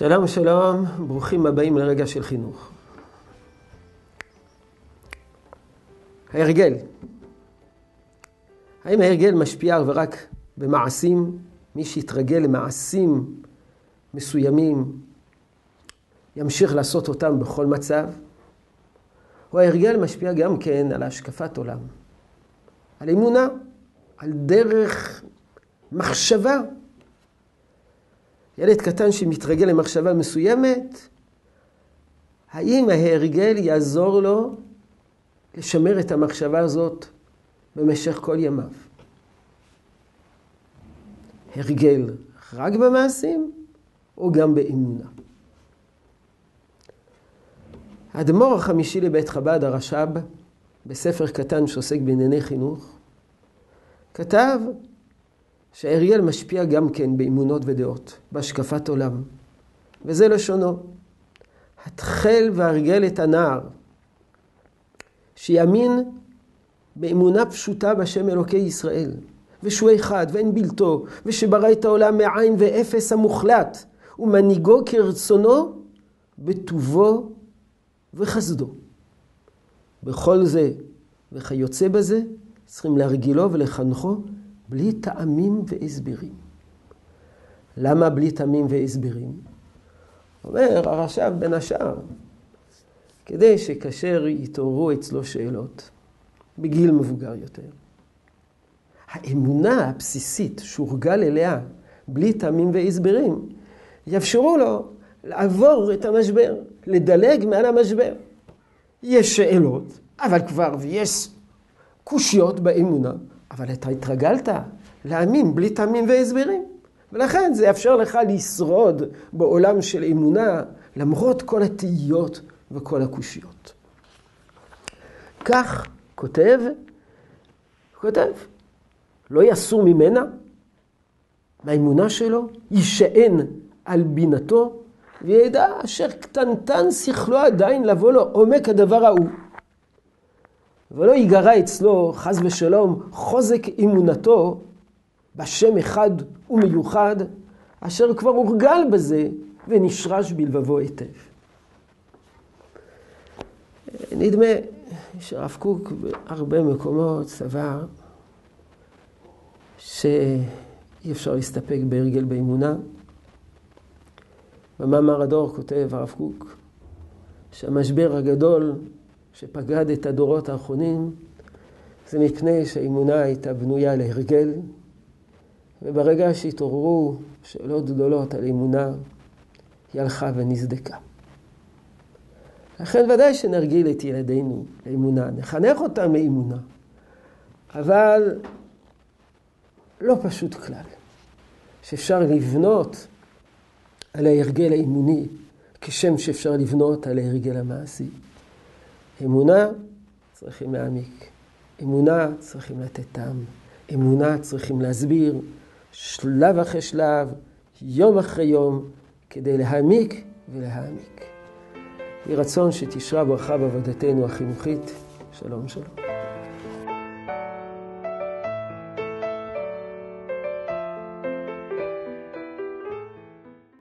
שלום שלום, ברוכים הבאים לרגע של חינוך. ההרגל. האם ההרגל משפיע אך ורק במעשים? מי שיתרגל למעשים מסוימים ימשיך לעשות אותם בכל מצב? או ההרגל משפיע גם כן על השקפת עולם, על אמונה, על דרך מחשבה. ילד קטן שמתרגל למחשבה מסוימת, האם ההרגל יעזור לו לשמר את המחשבה הזאת במשך כל ימיו? הרגל רק במעשים או גם באמונה? האדמו"ר החמישי לבית חב"ד, הרש"ב, בספר קטן שעוסק בענייני חינוך, כתב שהאריאל משפיע גם כן באמונות ודעות, בהשקפת עולם. וזה לשונו. התחל והרגל את הנער, שיאמין באמונה פשוטה בשם אלוקי ישראל, ושהוא אחד ואין בלתו, ושברא את העולם מאין ואפס המוחלט, ומנהיגו כרצונו בטובו וחסדו. בכל זה וכיוצא בזה, צריכים להרגילו ולחנכו בלי טעמים והסברים. למה בלי טעמים והסברים? אומר הרש"ב בין השאר, כדי שכאשר יתעוררו אצלו שאלות, בגיל מבוגר יותר, האמונה הבסיסית שהורגל אליה בלי טעמים והסברים, יאפשרו לו לעבור את המשבר, לדלג מעל המשבר. יש שאלות, אבל כבר יש קושיות באמונה, אבל אתה התרגלת להאמין בלי טעמים והסברים. ולכן זה יאפשר לך לשרוד בעולם של אמונה, למרות כל התהיות וכל הקושיות. כך כותב, כותב, לא יסור ממנה, מהאמונה שלו, יישען על בינתו, וידע אשר קטנטן שכלו עדיין לבוא לו עומק הדבר ההוא. ולא ייגרע אצלו, חס ושלום, חוזק אמונתו בשם אחד ומיוחד, אשר כבר הורגל בזה ונשרש בלבבו היטב. נדמה שהרב קוק בהרבה מקומות סבר שאי אפשר להסתפק בהרגל באמונה. במאמר הדור כותב הרב קוק שהמשבר הגדול שפגד את הדורות האחרונים, זה מפני שהאמונה הייתה בנויה להרגל, וברגע שהתעוררו שאלות גדולות על אמונה, היא הלכה ונסדקה. לכן ודאי שנרגיל את ילדינו לאמונה, נחנך אותם לאמונה, אבל לא פשוט כלל, שאפשר לבנות על ההרגל האימוני כשם שאפשר לבנות על ההרגל המעשי. אמונה צריכים להעמיק. אמונה צריכים לתת טעם. אמונה צריכים להסביר שלב אחרי שלב, יום אחרי יום, כדי להעמיק ולהעמיק. יהי רצון שתשרה ברכה בעבודתנו החינוכית. שלום שלום.